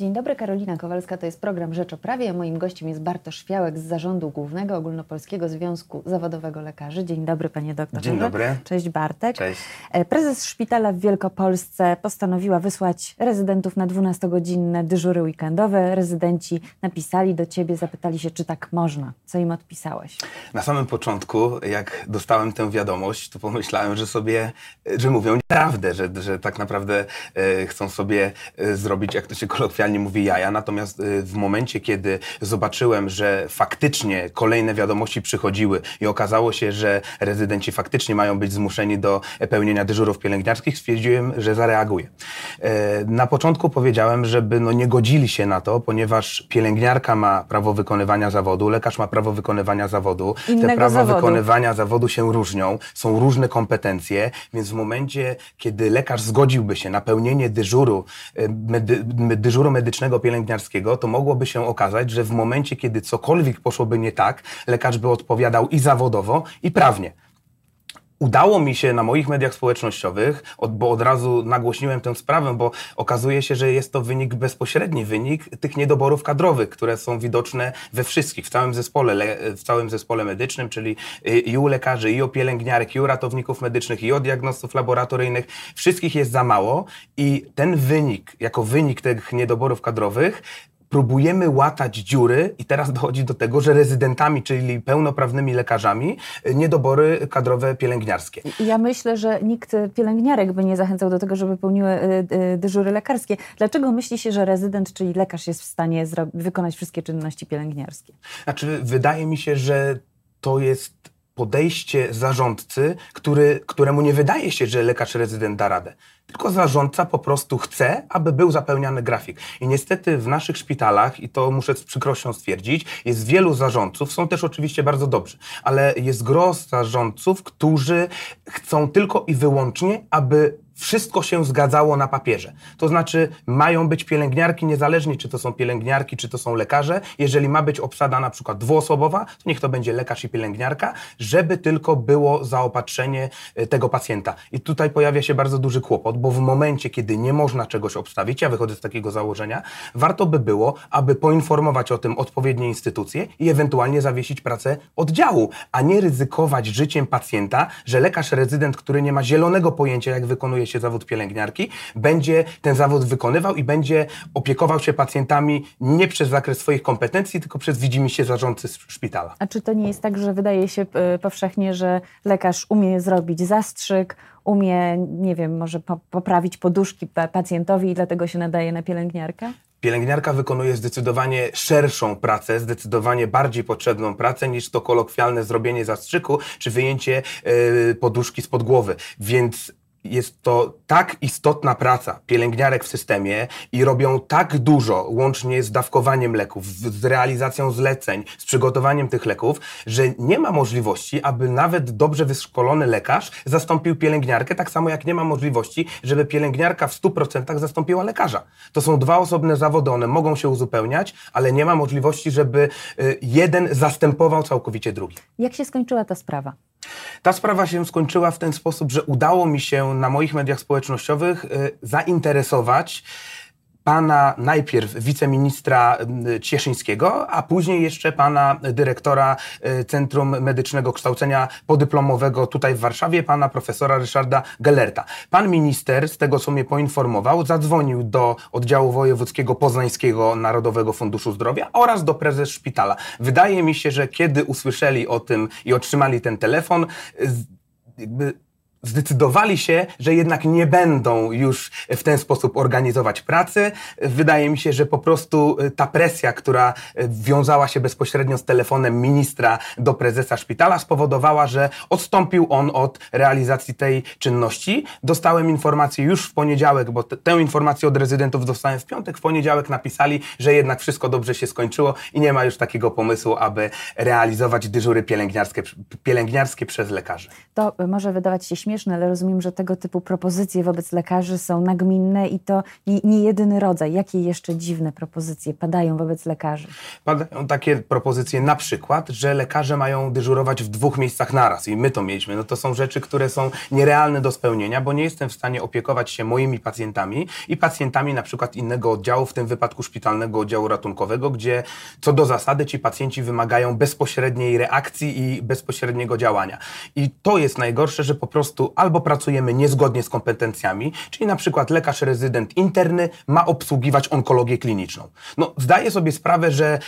Dzień dobry, Karolina Kowalska, to jest program Rzecz o Prawie, a moim gościem jest Bartosz Świałek z Zarządu Głównego Ogólnopolskiego Związku Zawodowego Lekarzy. Dzień dobry, panie doktorze. Dzień dobry. Cześć Bartek. Cześć. E, Prezes szpitala w Wielkopolsce postanowiła wysłać rezydentów na 12-godzinne dyżury weekendowe. Rezydenci napisali do ciebie, zapytali się, czy tak można. Co im odpisałeś? Na samym początku, jak dostałem tę wiadomość, to pomyślałem, że sobie, że mówią nieprawdę, że, że tak naprawdę e, chcą sobie e, zrobić, jak to się kolokwialnie mówi, jaja. Natomiast e, w momencie, kiedy zobaczyłem, że faktycznie kolejne wiadomości przychodziły i okazało się, że rezydenci faktycznie mają być zmuszeni do pełnienia dyżurów pielęgniarskich, stwierdziłem, że zareaguję. E, Na początku powiedziałem, żeby no nie godzili się na to, ponieważ pielęgniarka ma prawo wykonywania zawodu, lekarz ma prawo wykonywania zawodu. Innego Te prawa zawodu. wykonywania zawodu się różnią, są różne kompetencje, więc w momencie, kiedy lekarz zgodziłby się na pełnienie dyżuru, e, medy, dyżuru medycznego pielęgniarskiego, to mogłoby się okazać, że w momencie, kiedy cokolwiek poszłoby nie tak, lekarz by odpowiadał i zawodowo, i prawnie. Udało mi się na moich mediach społecznościowych, od, bo od razu nagłośniłem tę sprawę, bo okazuje się, że jest to wynik, bezpośredni wynik tych niedoborów kadrowych, które są widoczne we wszystkich, w całym zespole, le, w całym zespole medycznym, czyli y, i u lekarzy, i u pielęgniarek, i u ratowników medycznych, i u diagnostów laboratoryjnych. Wszystkich jest za mało i ten wynik, jako wynik tych niedoborów kadrowych, próbujemy łatać dziury i teraz dochodzi do tego, że rezydentami, czyli pełnoprawnymi lekarzami, y, niedobory kadrowe pielęgniarskie. Ja myślę, że nikt pielęgniarek by nie zachęcał do tego, żeby pełniły e, e, dyżury lekarskie. Dlaczego myśli się, że rezydent, czyli lekarz jest w stanie wykonać wszystkie czynności pielęgniarskie? Znaczy, wydaje mi się, że to jest podejście zarządcy, który, któremu nie wydaje się, że lekarz rezydent da radę. Tylko zarządca po prostu chce, aby był zapełniany grafik. I niestety w naszych szpitalach, i to muszę z przykrością stwierdzić, jest wielu zarządców, są też oczywiście bardzo dobrzy, ale jest gros zarządców, którzy chcą tylko i wyłącznie, aby wszystko się zgadzało na papierze. To znaczy, mają być pielęgniarki, niezależnie czy to są pielęgniarki, czy to są lekarze. Jeżeli ma być obsada na przykład dwuosobowa, to niech to będzie lekarz i pielęgniarka, żeby tylko było zaopatrzenie e, tego pacjenta. I tutaj pojawia się bardzo duży kłopot, bo w momencie, kiedy nie można czegoś obstawić, ja wychodzę z takiego założenia, warto by było, aby poinformować o tym odpowiednie instytucje i ewentualnie zawiesić pracę oddziału, a nie ryzykować życiem pacjenta, że lekarz rezydent, który nie ma zielonego pojęcia, jak wykonuje się zawód pielęgniarki, będzie ten zawód wykonywał i będzie opiekował się pacjentami nie przez zakres swoich kompetencji, tylko przez widzimisię zarządcy s- szpitala. A czy to nie jest tak, że wydaje się powszechnie, że lekarz umie zrobić zastrzyk, umie, nie wiem, może po, poprawić poduszki pa- pacjentowi i dlatego się nadaje na pielęgniarkę? Pielęgniarka wykonuje zdecydowanie szerszą pracę, zdecydowanie bardziej potrzebną pracę niż to kolokwialne zrobienie zastrzyku czy wyjęcie e, poduszki spod głowy. Więc jest to tak istotna praca pielęgniarek w systemie i robią tak dużo, łącznie z dawkowaniem leków, z realizacją zleceń, z przygotowaniem tych leków, że nie ma możliwości, aby nawet dobrze wyszkolony lekarz zastąpił pielęgniarkę, tak samo jak nie ma możliwości, żeby pielęgniarka w 100% zastąpiła lekarza. To są dwa osobne zawody, one mogą się uzupełniać, ale nie ma możliwości, żeby y, jeden zastępował całkowicie drugi. Jak się skończyła ta sprawa? Ta sprawa się skończyła w ten sposób, że udało mi się na moich mediach społecznościowych y, zainteresować pana najpierw wiceministra Cieszyńskiego, a później jeszcze pana dyrektora y, Centrum Medycznego Kształcenia Podyplomowego tutaj w Warszawie, pana profesora Ryszarda Gellerta. Pan minister, z tego co mnie poinformował, zadzwonił do oddziału wojewódzkiego poznańskiego Narodowego Funduszu Zdrowia oraz do prezes szpitala. Wydaje mi się, że kiedy usłyszeli o tym i otrzymali ten telefon, jakby zdecydowali się, że jednak nie będą już w ten sposób organizować pracy. Wydaje mi się, że po prostu y, ta presja, która y, wiązała się bezpośrednio z telefonem ministra do prezesa szpitala, spowodowała, że odstąpił on od realizacji tej czynności. Dostałem informację już w poniedziałek, bo tę informację od rezydentów dostałem w piątek. W poniedziałek napisali, że jednak wszystko dobrze się skończyło i nie ma już takiego pomysłu, aby realizować dyżury pielęgniarskie, pielęgniarskie przez lekarzy. To może wydawać się śmieszne, śmieszne, ale rozumiem, że tego typu propozycje wobec lekarzy są nagminne i to nie, nie jedyny rodzaj. Jakie jeszcze dziwne propozycje padają wobec lekarzy? Padają takie propozycje na przykład, że lekarze mają dyżurować w dwóch miejscach naraz i my to mieliśmy. No to są rzeczy, które są nierealne do spełnienia, bo nie jestem w stanie opiekować się moimi pacjentami i pacjentami na przykład innego oddziału, w tym wypadku szpitalnego oddziału ratunkowego, gdzie co do zasady ci pacjenci wymagają bezpośredniej reakcji i bezpośredniego działania. I to jest najgorsze, że po prostu albo pracujemy niezgodnie z kompetencjami, czyli na przykład lekarz rezydent interny ma obsługiwać onkologię kliniczną. No, zdaję sobie sprawę, że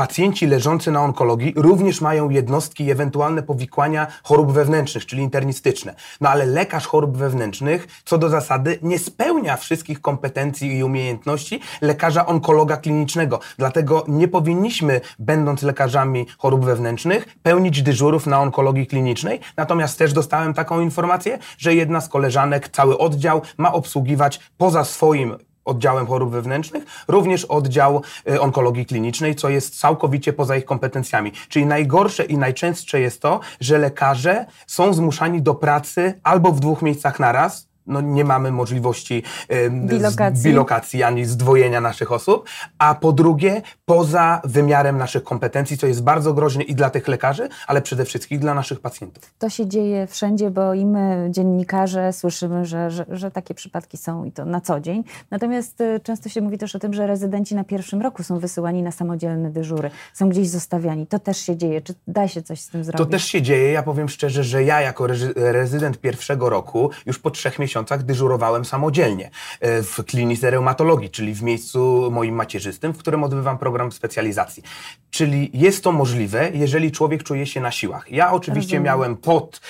Pacjenci leżący na onkologii również mają jednostki i ewentualne powikłania chorób wewnętrznych, czyli internistyczne. No ale lekarz chorób wewnętrznych, co do zasady, nie spełnia wszystkich kompetencji i umiejętności lekarza onkologa klinicznego. Dlatego nie powinniśmy, będąc lekarzami chorób wewnętrznych, pełnić dyżurów na onkologii klinicznej. Natomiast też dostałem taką informację, że jedna z koleżanek, cały oddział ma obsługiwać poza swoim oddziałem chorób wewnętrznych, również oddział y, onkologii klinicznej, co jest całkowicie poza ich kompetencjami. Czyli najgorsze i najczęstsze jest to, że lekarze są zmuszani do pracy albo w dwóch miejscach naraz, no nie mamy możliwości bilokacji. bilokacji ani zdwojenia naszych osób, a po drugie poza wymiarem naszych kompetencji, co jest bardzo groźne i dla tych lekarzy, ale przede wszystkim dla naszych pacjentów. To się dzieje wszędzie, bo i my, dziennikarze, słyszymy, że, że, że takie przypadki są i to na co dzień. Natomiast y, często się mówi też o tym, że rezydenci na pierwszym roku są wysyłani na samodzielne dyżury, są gdzieś zostawiani. To też się dzieje. Czy da się coś z tym zrobić? To też się dzieje. Ja powiem szczerze, że ja jako rezydent pierwszego roku już po trzech miesiącach miesiącach dyżurowałem samodzielnie e, w klinice reumatologii, czyli w miejscu moim macierzystym, w którym odbywam program specjalizacji. Czyli jest to możliwe, jeżeli człowiek czuje się na siłach. Ja oczywiście Rozumiem. miałem pod,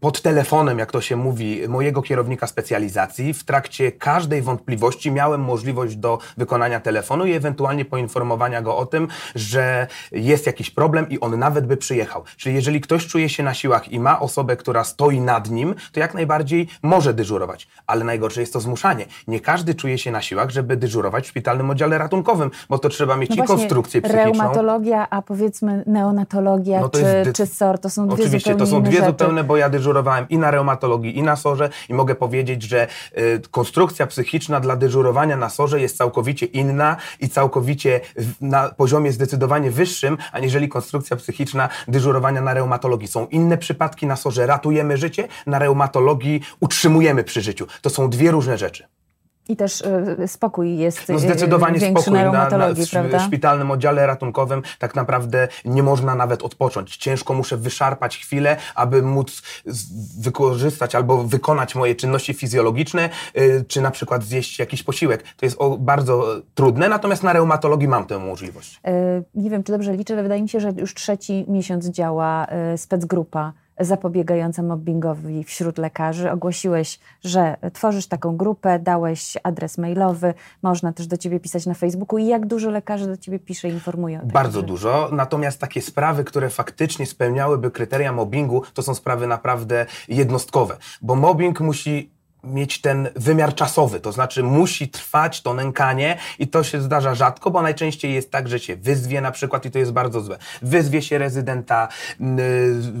pod telefonem, jak to się mówi, mojego kierownika specjalizacji. W trakcie każdej wątpliwości miałem możliwość do wykonania telefonu i ewentualnie poinformowania go o tym, że jest jakiś problem i on nawet by przyjechał. Czyli jeżeli ktoś czuje się na siłach i ma osobę, która stoi nad nim, to jak najbardziej może dyżurować. Ale najgorsze jest to zmuszanie. Nie każdy czuje się na siłach, żeby dyżurować w szpitalnym oddziale ratunkowym, bo to trzeba mieć no i konstrukcję psychiczną. Reumatologia, a powiedzmy neonatologia no czy, czy SOR, to są dwie Oczywiście, to są dwie rzeczy. zupełne, bo ja dyżurowałem i na reumatologii, i na SORze i mogę powiedzieć, że y, konstrukcja psychiczna dla dyżurowania na SORze jest całkowicie inna i całkowicie na poziomie zdecydowanie wyższym, aniżeli konstrukcja psychiczna dyżurowania na reumatologii. Są inne przypadki na SORze, ratujemy życie, na reumatologii utrzymujemy przy życiu. To są dwie różne rzeczy. I też y, spokój jest no zdecydowanie większy spokój na, na, na prawda? szpitalnym oddziale ratunkowym tak naprawdę nie można nawet odpocząć. Ciężko muszę wyszarpać chwilę, aby móc wykorzystać albo wykonać moje czynności fizjologiczne, y, czy na przykład zjeść jakiś posiłek. To jest o, bardzo trudne, natomiast na reumatologii mam tę możliwość. Y, nie wiem, czy dobrze liczę, ale wydaje mi się, że już trzeci miesiąc działa y, specgrupa zapobiegająca mobbingowi wśród lekarzy. Ogłosiłeś, że tworzysz taką grupę, dałeś adres mailowy, można też do ciebie pisać na Facebooku. I jak dużo lekarzy do ciebie pisze i informuje Bardzo dużo, natomiast takie sprawy, które faktycznie spełniałyby kryteria mobbingu, to są sprawy naprawdę jednostkowe, bo mobbing musi mieć ten wymiar czasowy, to znaczy musi trwać to nękanie i to się zdarza rzadko, bo najczęściej jest tak, że się wyzwie na przykład i to jest bardzo złe. Wyzwie się rezydenta, yy,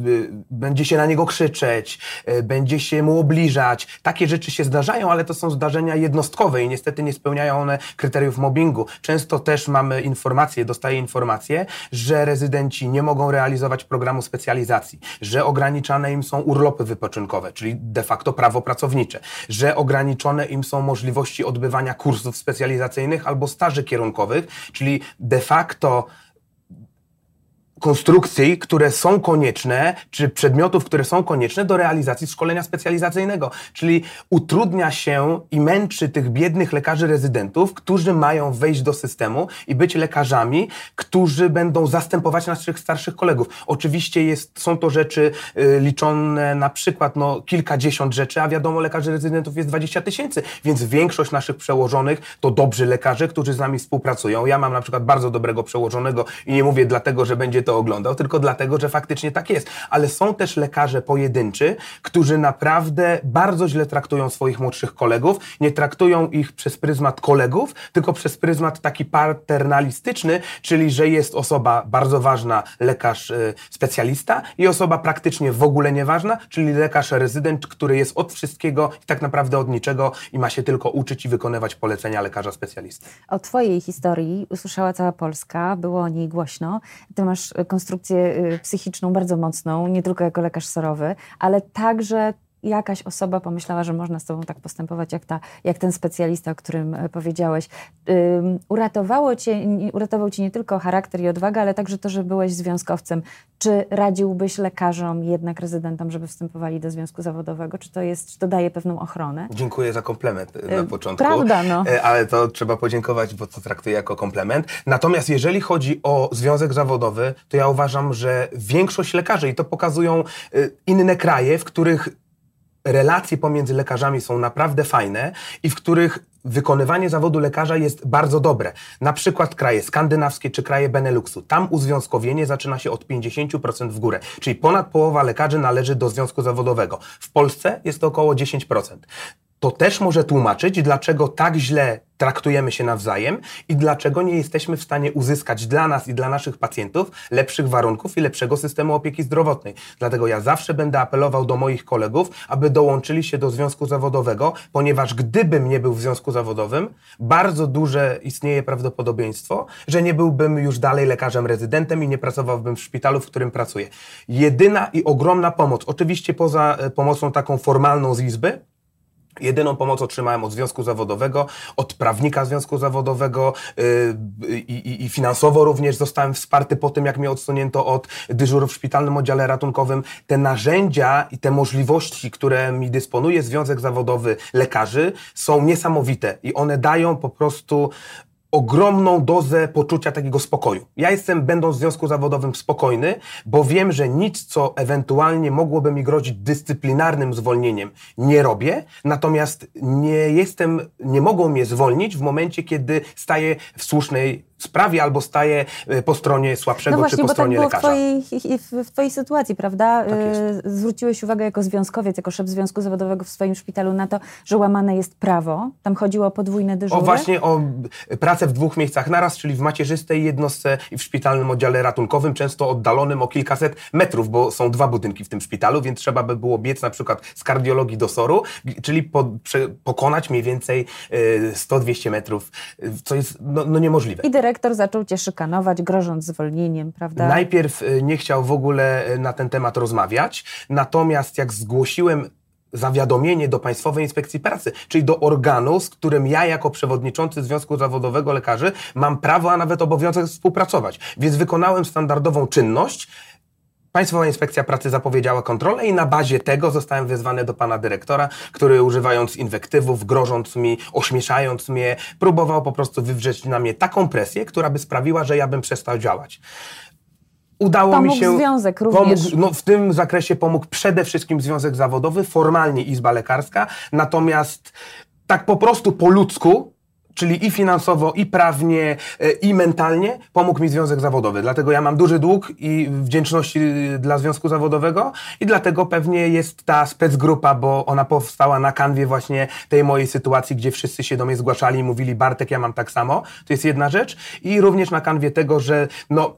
yy, będzie się na niego krzyczeć, yy, będzie się mu obliżać. Takie rzeczy się zdarzają, ale to są zdarzenia jednostkowe i niestety nie spełniają one kryteriów mobbingu. Często też mamy informacje, dostaję informacje, że rezydenci nie mogą realizować programu specjalizacji, że ograniczane im są urlopy wypoczynkowe, czyli de facto prawo pracownicze że ograniczone im są możliwości odbywania kursów specjalizacyjnych albo staży kierunkowych, czyli de facto konstrukcji, które są konieczne, czy przedmiotów, które są konieczne do realizacji szkolenia specjalizacyjnego. Czyli utrudnia się i męczy tych biednych lekarzy rezydentów, którzy mają wejść do systemu i być lekarzami, którzy będą zastępować naszych starszych kolegów. Oczywiście jest, są to rzeczy y, liczone na przykład no, kilkadziesiąt rzeczy, a wiadomo, lekarzy rezydentów jest 20 tysięcy, więc większość naszych przełożonych to dobrzy lekarze, którzy z nami współpracują. Ja mam na przykład bardzo dobrego przełożonego i nie mówię dlatego, że będzie to oglądał, tylko dlatego, że faktycznie tak jest. Ale są też lekarze pojedynczy, którzy naprawdę bardzo źle traktują swoich młodszych kolegów, nie traktują ich przez pryzmat kolegów, tylko przez pryzmat taki paternalistyczny, czyli że jest osoba bardzo ważna, lekarz y, specjalista i osoba praktycznie w ogóle nieważna, czyli lekarz rezydent, który jest od wszystkiego i tak naprawdę od niczego i ma się tylko uczyć i wykonywać polecenia lekarza specjalisty. O Twojej historii usłyszała cała Polska, było o niej głośno. Ty masz konstrukcję y, psychiczną bardzo mocną, nie tylko jako lekarz sorowy, ale także jakaś osoba pomyślała, że można z tobą tak postępować, jak, ta, jak ten specjalista, o którym e, powiedziałeś. Um, uratowało cię, uratował cię nie tylko charakter i odwaga, ale także to, że byłeś związkowcem. Czy radziłbyś lekarzom, jednak rezydentom, żeby wstępowali do związku zawodowego? Czy to, jest, czy to daje pewną ochronę? Dziękuję za komplement e, na początku. Prawda, no. E, ale to trzeba podziękować, bo to traktuję jako komplement. Natomiast jeżeli chodzi o związek zawodowy, to ja uważam, że większość lekarzy, i to pokazują inne kraje, w których relacje pomiędzy lekarzami są naprawdę fajne i w których wykonywanie zawodu lekarza jest bardzo dobre. Na przykład kraje skandynawskie czy kraje Beneluxu. Tam uzwiązkowienie zaczyna się od 50% w górę, czyli ponad połowa lekarzy należy do związku zawodowego. W Polsce jest to około 10% to też może tłumaczyć, dlaczego tak źle traktujemy się nawzajem i dlaczego nie jesteśmy w stanie uzyskać dla nas i dla naszych pacjentów lepszych warunków i lepszego systemu opieki zdrowotnej. Dlatego ja zawsze będę apelował do moich kolegów, aby dołączyli się do związku zawodowego, ponieważ gdybym nie był w związku zawodowym, bardzo duże istnieje prawdopodobieństwo, że nie byłbym już dalej lekarzem rezydentem i nie pracowałbym w szpitalu, w którym pracuję. Jedyna i ogromna pomoc, oczywiście poza e, pomocą taką formalną z Izby, Jedyną pomoc otrzymałem od związku zawodowego, od prawnika związku zawodowego yy, i, i, finansowo również zostałem wsparty po tym, jak mnie odsunięto od dyżurów w szpitalnym oddziale ratunkowym. Te narzędzia i te możliwości, które mi dysponuje związek zawodowy lekarzy są niesamowite i one dają po prostu ogromną dozę poczucia takiego spokoju. Ja jestem, będąc w związku zawodowym, spokojny, bo wiem, że nic, co ewentualnie mogłoby mi grozić dyscyplinarnym zwolnieniem, nie robię, natomiast nie jestem, nie mogą mnie zwolnić w momencie, kiedy staję w słusznej sprawie albo staje e, po stronie słabszego no właśnie, czy po bo stronie tak lekarza. W twojej, w, twojej sytuacji, prawda? Tak e, Zwróciłeś uwagę jako związkowiec, jako szef związku zawodowego w swoim szpitalu na to, że łamane jest prawo. Tam chodziło o podwójne dyżury. O właśnie o pracę w dwóch miejscach naraz, czyli w macierzystej jednostce i w szpitalnym oddziale ratunkowym, często oddalonym o kilkaset metrów, bo są dwa budynki w tym szpitalu, więc trzeba by było biec na przykład z kardiologii do SOR-u, czyli po, pokonać mniej więcej 100-200 e, metrów, co jest no, no niemożliwe. I dyrektor zaczął cię szykanować, grożąc zwolnieniem, prawda? Najpierw y, nie chciał w ogóle y, na ten temat rozmawiać, natomiast jak zgłosiłem zawiadomienie do Państwowej Inspekcji Pracy, czyli do organu, z którym ja jako przewodniczący Związku Zawodowego Lekarzy mam prawo, a nawet obowiązek współpracować. Więc wykonałem standardową czynność, Państwowa Inspekcja Pracy zapowiedziała kontrolę i na bazie tego zostałem wezwany do pana dyrektora, który używając inwektywów, grożąc mi, ośmieszając mnie, próbował po prostu wywrzeć na mnie taką presję, która by sprawiła, że ja bym przestał działać. Udało pomógł mi się. Związek również. Pomógł, no, w tym zakresie pomógł przede wszystkim związek zawodowy, formalnie Izba Lekarska, natomiast tak po prostu po ludzku czyli i finansowo, i prawnie, e, i mentalnie pomógł mi związek zawodowy. Dlatego ja mam duży dług i wdzięczności e, dla związku zawodowego i dlatego pewnie jest ta specgrupa, bo ona powstała na kanwie właśnie tej mojej sytuacji, gdzie wszyscy się do mnie zgłaszali i mówili Bartek, ja mam tak samo. To jest jedna rzecz. I również na kanwie tego, że no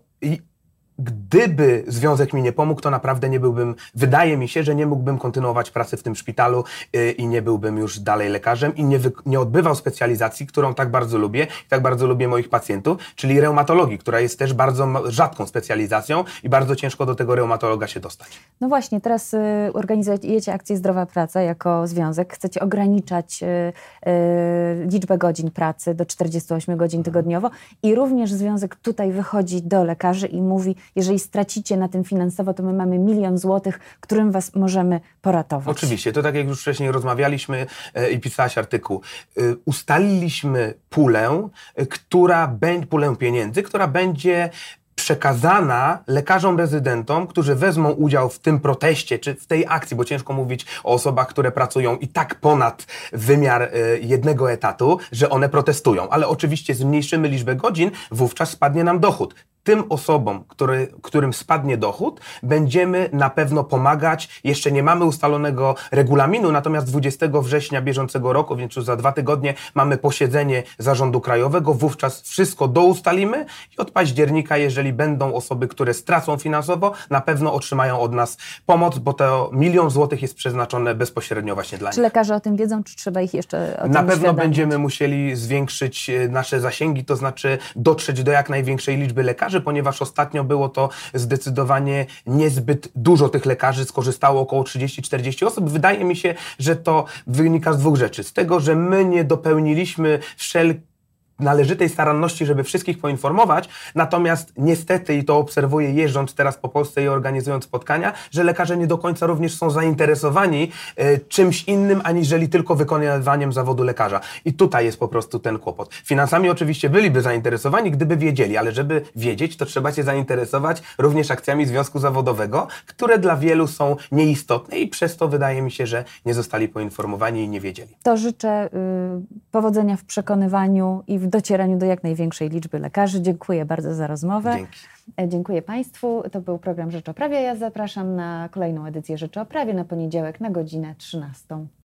gdyby związek mi nie pomógł, to naprawdę nie byłbym, wydaje mi się, że nie mógłbym kontynuować pracy w tym szpitalu yy, i nie byłbym już dalej lekarzem i nie, wy, nie odbywał specjalizacji, którą tak bardzo lubię i tak bardzo lubię moich pacjentów, czyli reumatologii, która jest też bardzo rzadką specjalizacją i bardzo ciężko do tego reumatologa się dostać. No właśnie, teraz y, organizujecie akcję Zdrowa Praca jako związek. Chcecie ograniczać y, y, liczbę godzin pracy do 48 godzin tygodniowo i również związek tutaj wychodzi do lekarzy i mówi, jeżeli stracicie na tym finansowo, to my mamy milion złotych, którym was możemy poratować. Oczywiście, to tak jak już wcześniej rozmawialiśmy e, i pisałaś artykuł, e, ustaliliśmy pulę, e, która będzie, pulę pieniędzy, która będzie przekazana lekarzom rezydentom, którzy wezmą udział w tym proteście czy w tej akcji, bo ciężko mówić o osobach, które pracują i tak ponad wymiar jednego etatu, że one protestują. Ale oczywiście zmniejszymy liczbę godzin, wówczas spadnie nam dochód tym osobom, który, którym spadnie dochód, będziemy na pewno pomagać. Jeszcze nie mamy ustalonego regulaminu, natomiast 20 września bieżącego roku, więc już za dwa tygodnie, mamy posiedzenie zarządu krajowego. Wówczas wszystko doustalimy i od października, jeżeli będą osoby, które stracą finansowo, na pewno otrzymają od nas pomoc, bo to milion złotych jest przeznaczone bezpośrednio właśnie dla Czy nich. lekarze o tym wiedzą, czy trzeba ich jeszcze o tym Na pewno będziemy musieli zwiększyć e, nasze zasięgi, to znaczy dotrzeć do jak największej liczby lekarzy, ponieważ ostatnio było to zdecydowanie niezbyt dużo tych lekarzy, skorzystało około 30-40 osób. Wydaje mi się, że to wynika z dwóch rzeczy. Z tego, że my nie dopełniliśmy wszelkich należytej staranności, żeby wszystkich poinformować, natomiast niestety, i to obserwuję jeżdżąc teraz po Polsce i organizując spotkania, że lekarze nie do końca również są zainteresowani e, czymś innym, aniżeli tylko wykonywaniem zawodu lekarza. I tutaj jest po prostu ten kłopot. Finansami oczywiście byliby zainteresowani, gdyby wiedzieli, ale żeby wiedzieć, to trzeba się zainteresować również akcjami Związku Zawodowego, które dla wielu są nieistotne i przez to wydaje mi się, że nie zostali poinformowani i nie wiedzieli. To życzę y, powodzenia w przekonywaniu i w docieraniu do jak największej liczby lekarzy. Dziękuję bardzo za rozmowę. Dzięki. E, Dziękuję Państwu. To był program Rzecz o Prawie. Ja zapraszam na kolejną edycję Rzeczy o Prawie na poniedziałek na godzinę 13.